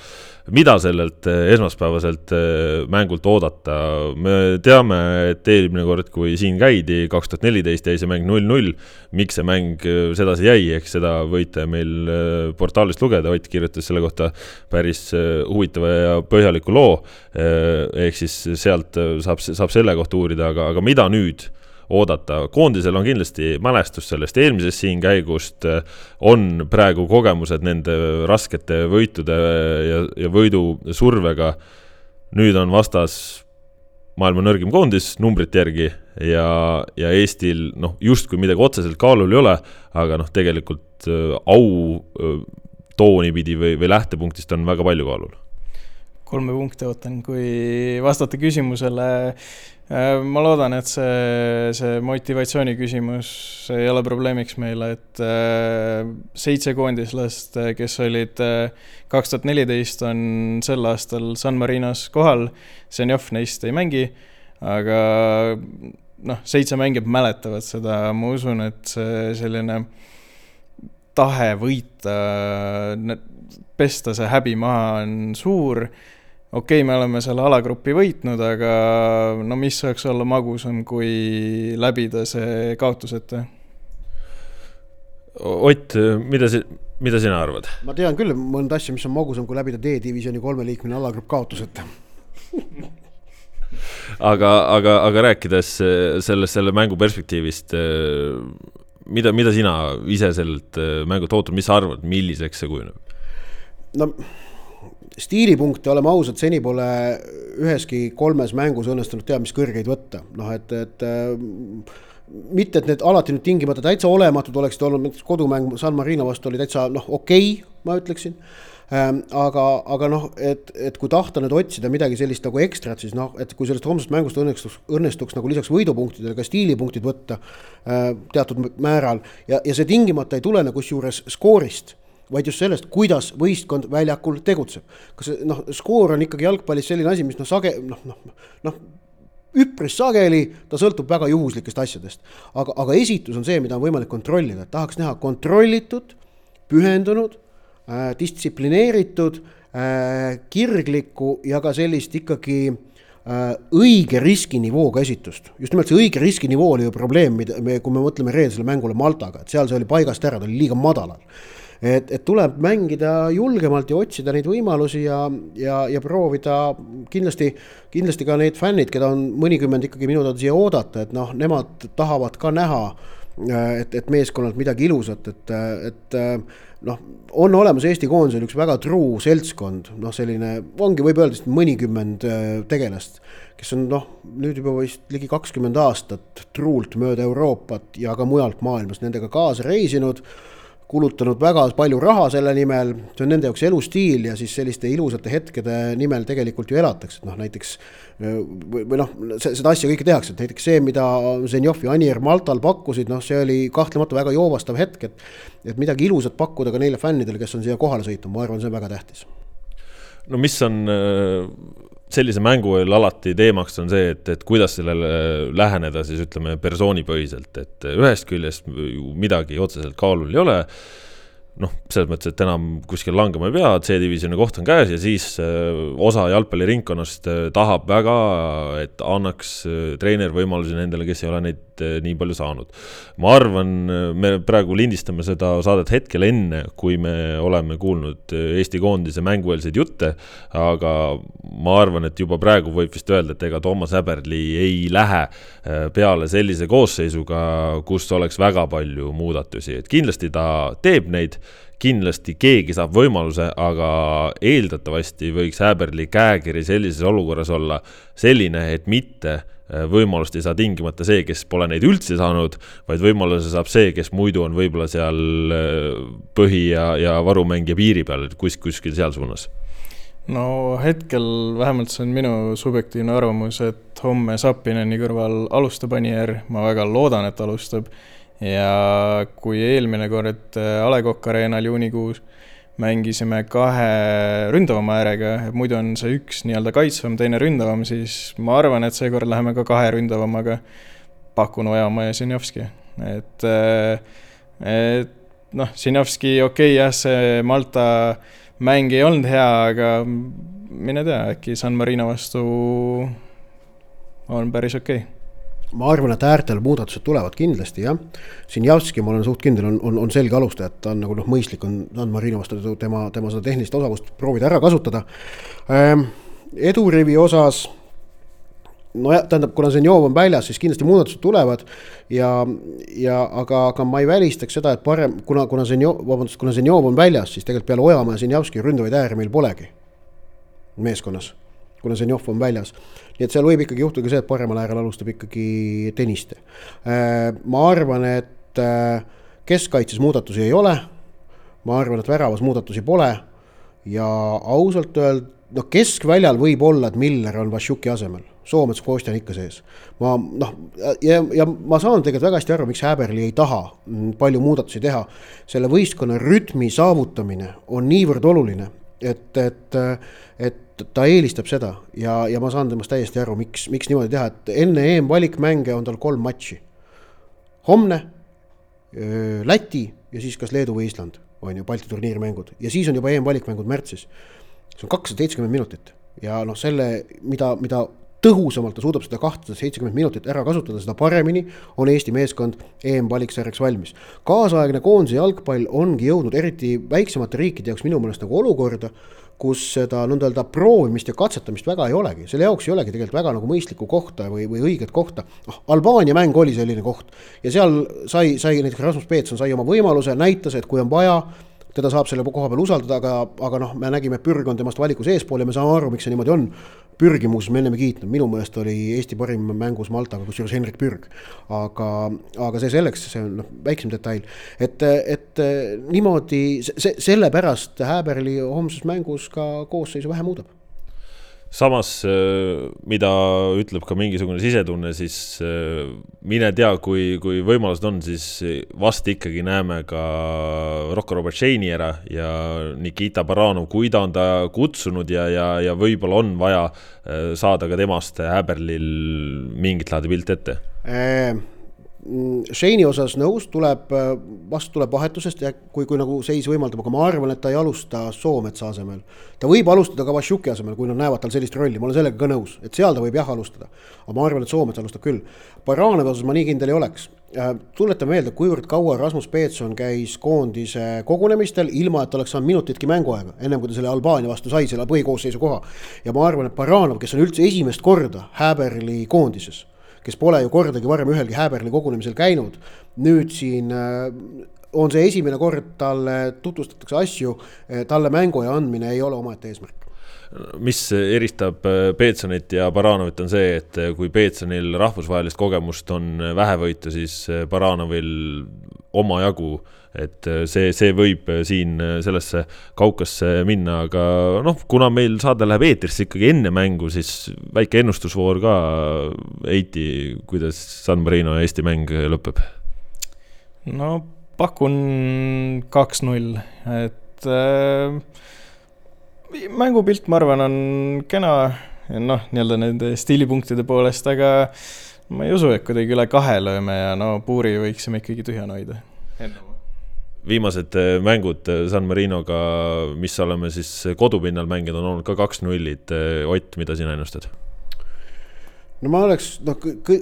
mida sellelt eh, esmaspäevaselt eh, mängult oodata, me teame, et eelmine kord, kui siin käidi, kaks tuhat neliteist jäi see mäng null-null. miks see mäng eh, sedasi jäi, eks seda võite meil portaalist lugeda, Ott kirjutas selle kohta päris huvitava ja põhjaliku loo. ehk siis sealt saab, saab selle kohta uurida, aga, aga mida nüüd oodata. koondisel on kindlasti mälestus sellest eelmisest siin käigust, on praegu kogemused nende raskete võitude ja, ja võidusurvega. nüüd on vastas maailma nõrgim koondis numbrite järgi ja, ja Eestil noh, justkui midagi otseselt kaalul ei ole, aga noh, tegelikult äh, au äh, tooni pidi või, või lähtepunktist on väga palju kaalul kolme punkti ootan, kui vastata küsimusele. Äh, ma loodan, et see, see motivatsiooni küsimus ei ole probleemiks meile, et äh, seitse koondislast, kes olid äh, kaks tuhat neliteist, on sel aastal San Marinos kohal. Zenjov neist ei mängi, aga noh, seitse mängijat mäletavad seda, ma usun, et see selline tahe võita, pesta see häbi maha on suur okei okay,, me oleme selle alagrupi võitnud, aga no mis saaks olla magusam, kui läbida see kaotuseta? Ott, mida si-, mida sina arvad? ma tean küll mõnda asja, mis on magusam, kui läbida D-divisjoni kolmeliikmeline alagrupp kaotuseta <laughs> aga, aga, aga rääkides sellest, selle mängu perspektiivist, mida, mida sina ise sellelt mängult ootad, mis sa arvad, milliseks see kujuneb? no stiilipunkte, oleme ausad, seni pole üheski kolmes mängus õnnestunud teab mis kõrgeid võtta, noh et, et mitte, et need alati nüüd tingimata täitsa olematud oleksid olnud, näiteks kodumäng San Marino vastu oli täitsa noh, okei okay,, ma ütleksin ähm,. aga, aga noh, et, et kui tahta nüüd otsida midagi sellist nagu ekstrat, siis noh, et kui sellest homsest mängust õnnestuks, õnnestuks nagu lisaks võidupunktidele ka stiilipunktid võtta äh, teatud määral ja, ja see tingimata ei tulene kusjuures skoorist vaid just sellest, kuidas võistkond väljakul tegutseb. kas noh, skoor on ikkagi jalgpallis selline asi, mis noh, sage-, noh, noh, noh üpris sageli ta sõltub väga juhuslikest asjadest. aga, aga esitus on see, mida on võimalik kontrollida, tahaks näha kontrollitud, pühendunud äh,, distsiplineeritud äh,, kirglikku ja ka sellist ikkagi äh, õige riskinivooga esitust. just nimelt see õige riskinivoo oli ju probleem, mida me, kui me mõtleme reedesele mängule Maltaga, et seal see oli paigast ära, ta oli liiga madalal et, et tuleb mängida julgemalt ja otsida neid võimalusi ja, ja, ja proovida kindlasti, kindlasti ka need fännid, keda on mõnikümmend ikkagi minu teada siia oodata, et noh, nemad tahavad ka näha, et, et meeskonnalt midagi ilusat, et, et noh, on olemas Eesti koondisel üks väga truu seltskond, noh, selline ongi, võib öelda, mõnikümmend tegelast, kes on noh, nüüd juba vist ligi kakskümmend aastat truult mööda Euroopat ja ka mujalt maailmas nendega kaasa reisinud kulutanud väga palju raha selle nimel, see on nende jaoks elustiil ja siis selliste ilusate hetkede nimel tegelikult ju elatakse, et noh, näiteks või noh, seda asja kõike tehakse, et näiteks see, mida Zenjov ja Anier Maltal pakkusid, noh, see oli kahtlemata väga joovastav hetk, et et midagi ilusat pakkuda ka neile fännidele, kes on siia kohale sõitnud, ma arvan, see on väga tähtis. no mis on sellise mängu eel alati teemaks on see, et, et kuidas sellele läheneda siis ütleme persoonipõhiselt, et ühest küljest midagi otseselt kaalul ei ole noh, selles mõttes, et enam kuskil langema ei pea, C-divisjoni koht on käes ja siis äh, osa jalgpalliringkonnast äh, tahab väga, et annaks äh, treener võimalusi nendele, kes ei ole neid nii palju saanud. ma arvan, me praegu lindistame seda saadet hetkel enne, kui me oleme kuulnud Eesti koondise mängueelseid jutte, aga ma arvan, et juba praegu võib vist öelda, et ega Toomas Häberli ei lähe peale sellise koosseisuga, kus oleks väga palju muudatusi, et kindlasti ta teeb neid kindlasti keegi saab võimaluse, aga eeldatavasti võiks Häberli käekiri sellises olukorras olla selline, et mitte äh, võimalust ei saa tingimata see, kes pole neid üldse saanud, vaid võimaluse saab see, kes muidu on võib-olla seal äh, põhi ja, ja varumängija piiri peal, et kus, kuskil seal suunas. No hetkel vähemalt see on minu subjektiivne arvamus, et homme Sapineni kõrval alustab Anier, ma väga loodan, et alustab ja kui eelmine kord äh, A Le Coq Arena'l juunikuus mängisime kahe ründavama äärega, et muidu on see üks nii-öelda kaitsvam, teine ründavam, siis ma arvan, et seekord läheme ka kahe ründavamaga. pakun Ojamaa ja Sinjovski, et, äh, et noh, Sinjovski okei okay, jah, see Malta mäng ei olnud hea, aga mine tea, äkki San Marino vastu on päris okei okay ma arvan, et äärtel muudatused tulevad kindlasti jah. Sinjavski, ma olen suht kindel, on, on, on selge alustaja, et ta on nagu noh, mõistlik on San Marino vastu tema, tema seda tehnilist osavust proovida ära kasutada ähm,. edurivi osas nojah, tähendab, kuna Zenjov on väljas, siis kindlasti muudatused tulevad ja, ja aga, aga ma ei välistaks seda, et parem, kuna, kuna Zenjov, vabandust, kuna Zenjov on väljas, siis tegelikult peale Ojamaa ja Zenjavski ründavaid ääri meil polegi meeskonnas kuna Zenjov on väljas. Nii et seal võib ikkagi juhtuda see, et paremal äärel alustab ikkagi Tõniste. Äh, ma arvan, et äh, keskkaitses muudatusi ei ole. ma arvan, et väravas muudatusi pole ja ausalt öelda, noh, keskväljal võib olla, et Miller on Vassiuki asemel, Soomets, Kostja on ikka sees. ma noh, ja, ja ma saan tegelikult väga hästi aru, miks Häberli ei taha palju muudatusi teha. selle võistkonna rütmi saavutamine on niivõrd oluline, et, et, et ta eelistab seda ja, ja ma saan temast täiesti aru, miks, miks niimoodi teha, et enne EM-valikmänge on tal kolm matši. homne, Läti ja siis kas Leedu või Island, on ju, Balti turniiri mängud ja siis on juba EM-valikmängud märtsis. see on kakssada seitsekümmend minutit ja noh, selle, mida, mida tõhusamalt ta suudab seda kahtesada seitsekümmend minutit ära kasutada, seda paremini on Eesti meeskond EM-valiksarjaks valmis. kaasaegne koondise jalgpall ongi jõudnud eriti väiksemate riikide jaoks minu meelest nagu olukorda, kus seda nõnda öelda proovimist ja katsetamist väga ei olegi, selle jaoks ei olegi tegelikult väga nagu mõistlikku kohta või, või õiget kohta. noh, Albaania mäng oli selline koht ja seal sai, sai näiteks Rasmus Peetson sai oma võimaluse, näitas, et kui on vaja teda saab selle koha peal usaldada, aga, aga noh, me nägime, et Pürg on temast valikus eespool ja me saame aru, miks see niimoodi on. Pürgi muuseas me ei kiitnud, minu meelest oli Eesti parim mängus Maltaga, kusjuures Henrik Pürg. aga, aga see selleks, see on noh, väiksem detail. et, et niimoodi, see, sellepärast Häberli homses mängus ka koosseisu vähe muudab samas, äh, mida ütleb ka mingisugune sisetunne, siis äh, mine tea, kui, kui võimalused on, siis vast ikkagi näeme ka Rocco Robertšeini ära ja Nikita Baranov, kui ta on ta kutsunud ja, ja, ja võib-olla on vaja äh, saada ka temast Häberlil mingit laadi pilt ette. Mm, Shane'i osas nõus, tuleb, äh, vast tuleb vahetusest ja kui, kui nagu seis võimaldab, aga ma arvan, et ta ei alusta Soometsa asemel. ta võib alustada ka Vassiuki asemel, kui nad näevad tal sellist rolli, ma olen sellega ka nõus, et seal ta võib jah alustada. aga ma arvan, et Soomets alustab küll. Baranevi osas ma nii kindel ei oleks. Äh, tuletan meelde, kuivõrd kaua Rasmus Peetson käis koondise kogunemistel, ilma et oleks saanud minutitki mänguaega, ennem kui ta selle Albaania vastu sai selle põhikoosseisu koha. ja ma arvan, et Baranov, kes on üldse esimest korda Häberli koondises kes pole ju kordagi varem ühelgi Häberli kogunemisel käinud. nüüd siin äh, on see esimene kord, talle tutvustatakse asju, äh, talle mänguaja andmine ei ole omaette eesmärk mis eristab äh, Peetsonit ja Baranovit, on see, et kui Peetsonil rahvusvahelist kogemust on vähevõitu, siis Baranovil omajagu et äh, see, see võib äh, siin äh, sellesse kaukasse minna, aga noh, kuna meil saade läheb eetrisse ikkagi enne mängu, siis väike ennustusvoor ka. Eiti, kuidas San Marino Eesti mäng lõpeb? no pakun kaks-null, et äh, mängupilt, ma arvan, on kena, noh, nii-öelda nende stiilipunktide poolest, aga ma ei usu, et kuidagi üle kahe lööme ja no puuri võiksime ikkagi tühjana hoida viimased äh, mängud äh, San Marinoga, mis oleme siis kodupinnal mänginud, on olnud ka kaks nullid. Äh, Ott, mida sina ennustad? no ma oleks, noh,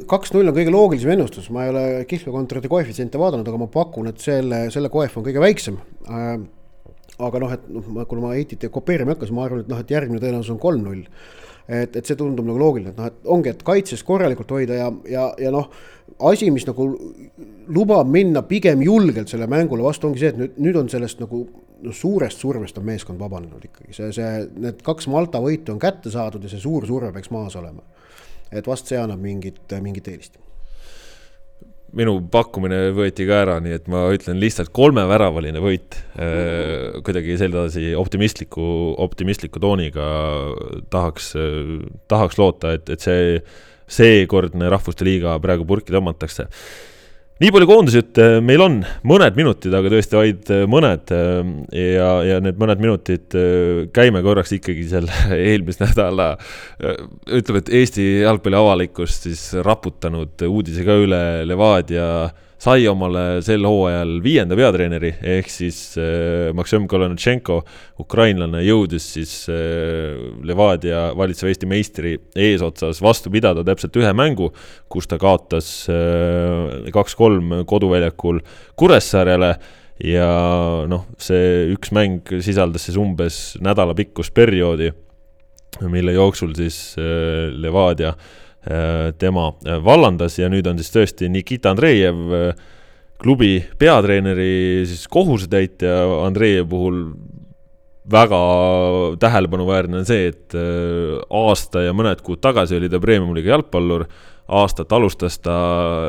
kaks-null on kõige loogilisem ennustus, ma ei ole kihlveokontorite koefitsiente vaadanud, aga ma pakun, et selle, selle koef on kõige väiksem äh,. aga noh, et noh, kuna ma Heitit kopeerima ei hakka, siis ma arvan, et noh, et järgmine tõenäosus on kolm-null et, et see tundub nagu loogiline, et noh, et ongi, et kaitses korralikult hoida ja, ja, ja noh, asi, mis nagu lubab minna pigem julgelt selle mängule vastu, ongi see, et nüüd, nüüd on sellest nagu noh, suurest survest on meeskond vabanenud ikkagi, see, see, need kaks Malta võitu on kätte saadud ja see suur surve peaks maas olema. et vast see annab mingit, mingit eelist minu pakkumine võeti ka ära, nii et ma ütlen lihtsalt kolmeväravaline võit. Äh, kuidagi sedasi optimistliku, optimistliku tooniga tahaks, tahaks loota, et, et see seekordne Rahvuste Liiga praegu purki tõmmatakse nii palju koondisjutte meil on, mõned minutid, aga tõesti vaid äh, mõned. Äh, ja, ja need mõned minutid äh, käime korraks ikkagi selle <laughs> eelmise nädala, ütleme, et Eesti jalgpalli avalikkust siis raputanud uudise ka üle Levadia sai omale sel hooajal viienda peatreeneri, ehk siis äh, Maksim Kolonitšenko, ukrainlane, jõudis siis äh, Levadia valitseva Eesti meistri eesotsas vastu pidada täpselt ühe mängu, kus ta kaotas äh, kaks-kolm koduväljakul Kuressaarele ja noh, see üks mäng sisaldas siis umbes nädala pikkust perioodi, mille jooksul siis äh, Levadia äh, Äh, tema äh, vallandas ja nüüd on siis tõesti Nikita Andreev, äh, klubi peatreeneri siis kohusetäitja, Andreev puhul väga tähelepanuväärne on see, et aasta ja mõned kuud tagasi oli ta premium-liiga jalgpallur aastat alustas ta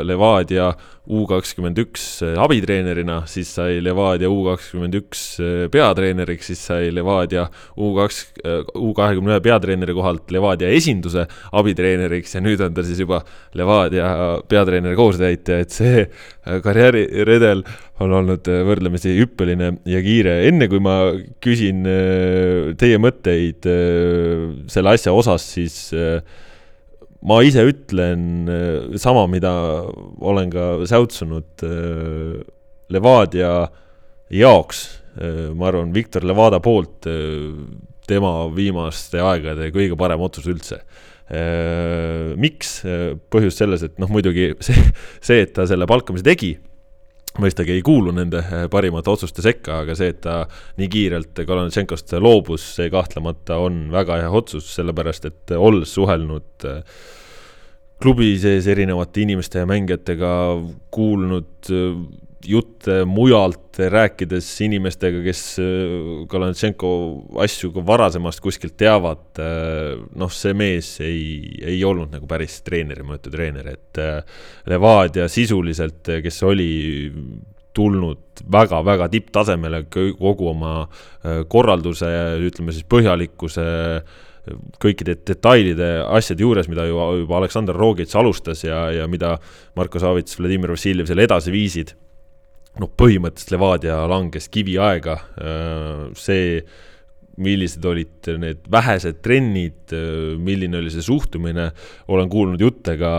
Levadia U kakskümmend üks abitreenerina, siis sai Levadia U kakskümmend üks peatreeneriks, siis sai Levadia U kaks, U kahekümne ühe peatreeneri kohalt Levadia esinduse abitreeneriks ja nüüd on ta siis juba Levadia peatreeneri kohusetäitja, et see karjääriredel on olnud võrdlemisi hüppeline ja kiire. enne kui ma küsin teie mõtteid selle asja osas, siis ma ise ütlen äh, sama, mida olen ka säutsunud äh, Levadia jaoks, äh, ma arvan, Viktor Levada poolt tema viimaste aegade kõige parem otsus üldse. miks, põhjus selles, et noh, muidugi <laughs> see, see, et ta selle palkamise tegi mõistagi ei kuulu nende parimate otsuste sekka, aga see, et ta nii kiirelt Kalanitšenkost loobus, see kahtlemata on väga hea otsus, sellepärast et olles suhelnud klubi sees erinevate inimeste ja mängijatega, kuulnud jutte mujalt, rääkides inimestega, kes äh, Kalanitšenko asju ka varasemast kuskilt teavad, äh, noh, see mees ei, ei olnud nagu päris treeneri mõõtu treener, et äh, Levadia sisuliselt, kes oli tulnud väga-väga tipptasemele kogu oma korralduse, ütleme siis põhjalikkuse kõikide detailide, asjade juures, mida ju juba Aleksandr Rogits alustas ja, ja mida Marko Savits, Vladimir Vassiljev seal edasi viisid noh, põhimõtteliselt Levadia langes kiviaega, äh, see, millised olid need vähesed trennid, äh, milline oli see suhtumine, olen kuulnud jutte ka,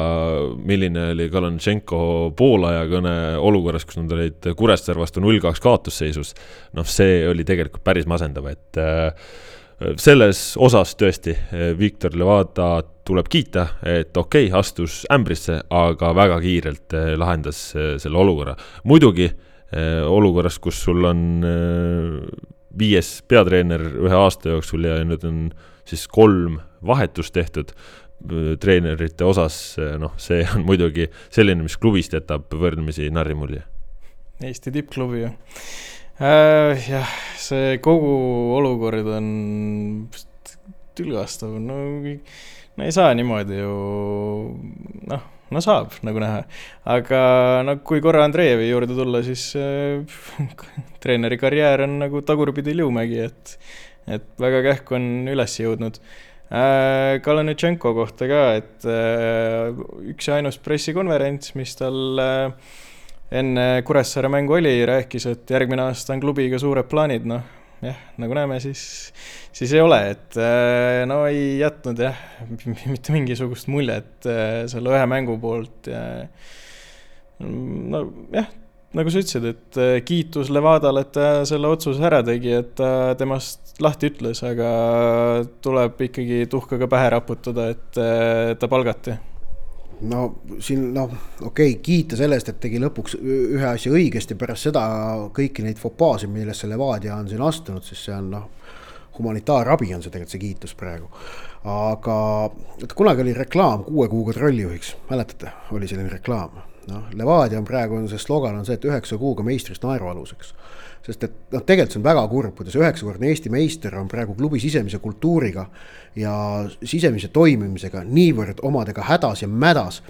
milline oli Kalantšenko poolaja kõne olukorras, kus nad olid Kuressaare vastu null-kaks kaotusseisus. noh, see oli tegelikult päris masendav, et äh, selles osas tõesti Viktor Levadat tuleb kiita, et okei okay,, astus ämbrisse, aga väga kiirelt lahendas selle olukorra. muidugi olukorras, kus sul on äh, viies peatreener ühe aasta jooksul ja nüüd on siis kolm vahetust tehtud äh, treenerite osas, noh, see on muidugi selline, mis klubist jätab võrdlemisi narrimulje. Eesti tippklubi ju äh,. jah, see kogu olukord on tülgastav, no, no ei saa niimoodi ju noh no saab, nagu näha. aga no kui korra Andreevi juurde tulla, siis äh, <laughs> treeneri karjäär on nagu tagurpidi Liumägi, et, et väga kähku on üles jõudnud äh,. Kalanitšenko kohta ka, et äh, üks ja ainus pressikonverents, mis tal äh, enne Kuressaare mängu oli, rääkis, et järgmine aasta on klubiga suured plaanid, noh jah, nagu näeme, siis, siis ei ole, et äh, no ei jätnud jah, <laughs> mitte mingisugust muljet äh, selle ühe mängu poolt ja no jah, nagu sa ütlesid, et äh, kiitus Levadale, et ta selle otsuse ära tegi, et ta temast lahti ütles, aga tuleb ikkagi tuhkaga pähe raputada, et ta palgati no siin noh, okei okay,, kiita selle eest, et tegi lõpuks ühe asja õigesti, pärast seda kõiki neid fopaasid, millesse Levadia on siin astunud, siis see on noh, humanitaarabi on see tegelikult see kiitus praegu. aga kunagi oli reklaam kuue kuuga trollijuhiks, mäletate, oli selline reklaam. noh, Levadia on praegu on see slogan on see, et üheksa kuuga meistrist naerualuseks sest et noh, tegelikult see on väga kurb, kuidas üheksakordne Eesti meister on praegu klubi sisemise kultuuriga ja sisemise toimimisega niivõrd omadega hädas ja mädas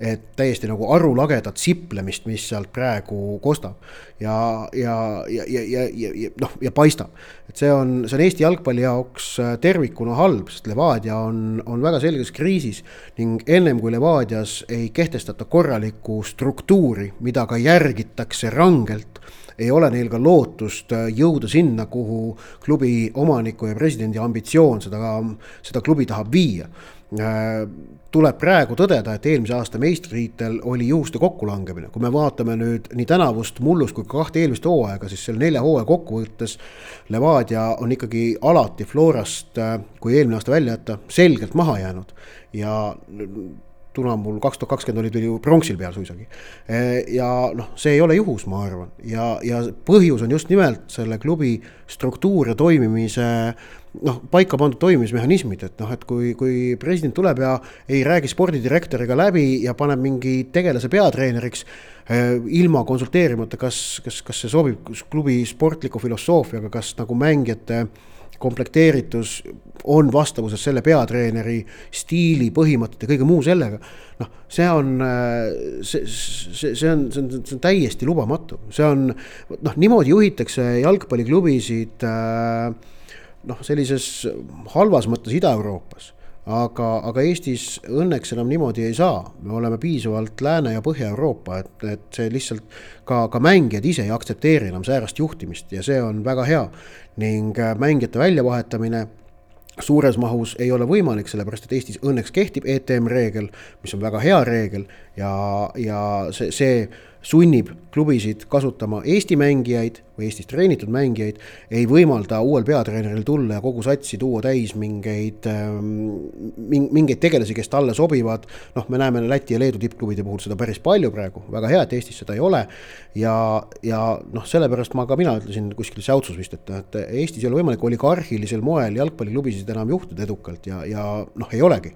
et täiesti nagu arulagedat siplemist, mis sealt praegu kostab. ja, ja, ja, ja, ja, ja, ja noh, ja paistab, et see on, see on Eesti jalgpalli jaoks äh, tervikuna halb, sest Levadia on, on väga selges kriisis. ning ennem kui Levadias ei kehtestata korralikku struktuuri, mida ka järgitakse rangelt ei ole neil ka lootust äh, jõuda sinna, kuhu klubi omaniku ja presidendi ambitsioon seda, seda klubi tahab viia äh, tuleb praegu tõdeda, et eelmise aasta meistritiitel oli juhuste kokkulangemine, kui me vaatame nüüd nii tänavust mullust kui ka kahte eelmist hooaega, siis selle nelja hooaja kokkuvõttes. Levadia on ikkagi alati Florast, äh, kui eelmine aasta välja jätta, selgelt maha jäänud ja tuna mul kaks tuhat kakskümmend oli, tuli ju pronksil peal suisagi. E, ja noh, see ei ole juhus, ma arvan, ja, ja põhjus on just nimelt selle klubi struktuur ja toimimise noh, paika pandud toimimismehhanismid, et noh, et kui, kui president tuleb ja ei räägi spordidirektoriga läbi ja paneb mingi tegelase peatreeneriks e, ilma konsulteerimata, kas, kas, kas see sobib klubi sportliku filosoofiaga, kas nagu mängijate komplekteeritus on vastavuses selle peatreeneri stiili, põhimõtete, kõige muu sellega. noh, see on, see, see, see on, see on, see on täiesti lubamatu, see on noh, niimoodi juhitakse jalgpalliklubisid noh, sellises halvas mõttes Ida-Euroopas aga, aga Eestis õnneks enam niimoodi ei saa, me oleme piisavalt Lääne- ja Põhja-Euroopa, et, et see lihtsalt ka, ka mängijad ise ei aktsepteeri enam säärast juhtimist ja see on väga hea. Ning äh, mängijate väljavahetamine suures mahus ei ole võimalik, sellepärast et Eestis õnneks kehtib ETM reegel, mis on väga hea reegel ja, ja see, see sunnib klubisid kasutama Eesti mängijaid või Eestis treenitud mängijaid, ei võimalda uuel peatreeneril tulla ja kogu satsi tuua täis mingeid, ähm, mingeid tegelasi, kes talle sobivad. noh, me näeme Läti ja Leedu tippklubide puhul seda päris palju praegu, väga hea, et Eestis seda ei ole. ja, ja noh, sellepärast ma ka mina ütlesin kuskil säutsus vist, et, et Eestis ei ole võimalik oligarhilisel moel jalgpalliklubisid enam juhtida edukalt ja, ja noh, ei olegi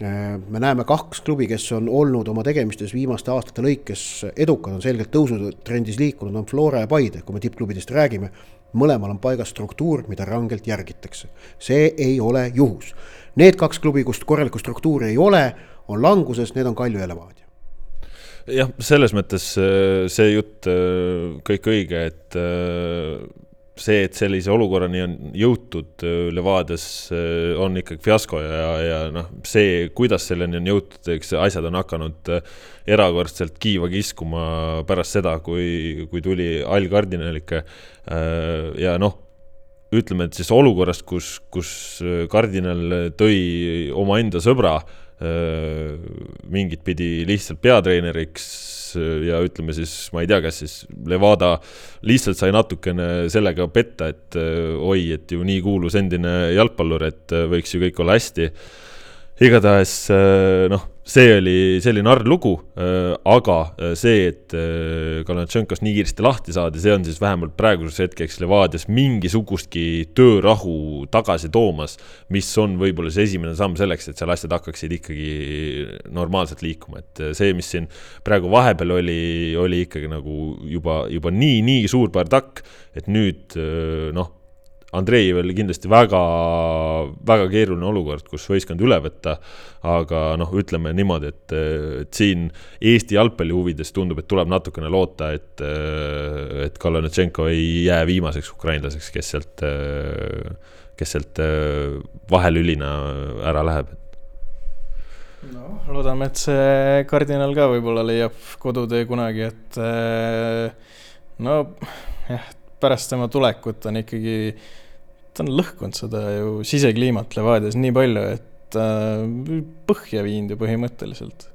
me näeme kaks klubi, kes on olnud oma tegemistes viimaste aastate lõikes edukad, on selgelt tõusutrendis liikunud, on Flora ja Paide, kui me tippklubidest räägime. mõlemal on paigas struktuur, mida rangelt järgitakse. see ei ole juhus. Need kaks klubi, kus korralikku struktuuri ei ole, on languses, need on Kalju ja Levadia jah, selles mõttes äh, see jutt äh, kõik õige, et see, et sellise olukorrani on jõutud äh, Levadias, äh, on ikkagi fiasko ja, ja noh, see, kuidas selleni on jõutud, eks asjad on hakanud äh, erakordselt kiiva kiskuma pärast seda, kui, kui tuli Al Kardinalike ja noh, ütleme, et siis olukorrast, kus, kus kardinal tõi omaenda sõbra mingit pidi lihtsalt peatreeneriks ja ütleme siis, ma ei tea, kas siis Levada lihtsalt sai natukene sellega petta, et oi, et ju nii kuulus endine jalgpallur, et võiks ju kõik olla hästi. igatahes noh see oli, see oli narr lugu, äh, aga äh, see, et äh, Kalatšenkos nii kiiresti lahti saadi, see on siis vähemalt praeguseks hetkeks Levadias mingisugustki töörahu tagasi toomas, mis on võib-olla see esimene samm selleks, et seal asjad hakkaksid ikkagi normaalselt liikuma, et see, mis siin praegu vahepeal oli, oli ikkagi nagu juba, juba nii, nii suur bardakk, et nüüd noh Andreievil kindlasti väga, väga keeruline olukord, kus võistkond üle võtta. aga noh, ütleme niimoodi, et, et siin Eesti jalgpalli huvides tundub, et tuleb natukene loota, et, et Kalonetšenko ei jää viimaseks ukrainlaseks, kes sealt, kes sealt vahelülina ära läheb noh, loodame, et see kardinal ka võib-olla leiab kodutee kunagi, et no jah, pärast tema tulekut on ikkagi ta on lõhkunud seda ju sisekliimat Levadias nii palju, et äh, põhja viinud ju põhimõtteliselt.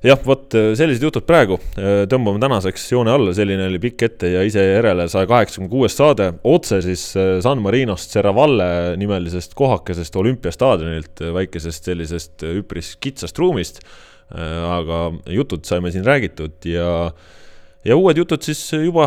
Jah, vot äh, sellised jutud praegu, äh, tõmbame tänaseks joone alla, selline oli pikk ette ja ise järele saja kaheksakümne kuues saade, otse siis äh, San Marinost Serravalle nimelisest kohakesest olümpiastaadionilt, väikesest sellisest üpris kitsast ruumist. aga jutud saime siin räägitud ja ja uued jutud siis juba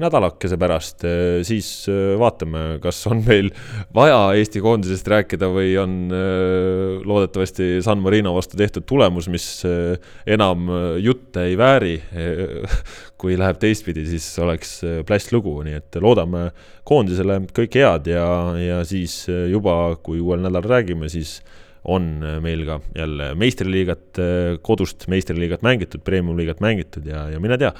nädalakese pärast, siis äh, vaatame, kas on meil vaja Eesti koondisest rääkida või on äh, loodetavasti San Marino vastu tehtud tulemus, mis äh, enam jutte ei vääri. <laughs> kui läheb teistpidi, siis oleks pläss lugu, nii et loodame koondisele kõike head ja, ja siis juba, kui uuel nädalal räägime, siis on meil ka jälle meistriliigat, kodust meistriliigat mängitud, premium-liigat mängitud ja, ja mine tea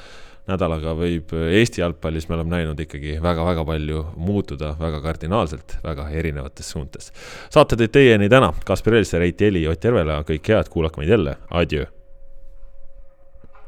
nädalaga võib Eesti jalgpallis, me oleme näinud ikkagi väga-väga palju muutuda väga kardinaalselt, väga erinevates suuntes. saate tõid teieni täna Kaspar Elser, Heiti Eli, Ott Järvela, kõike head, kuulake meid jälle, adjöö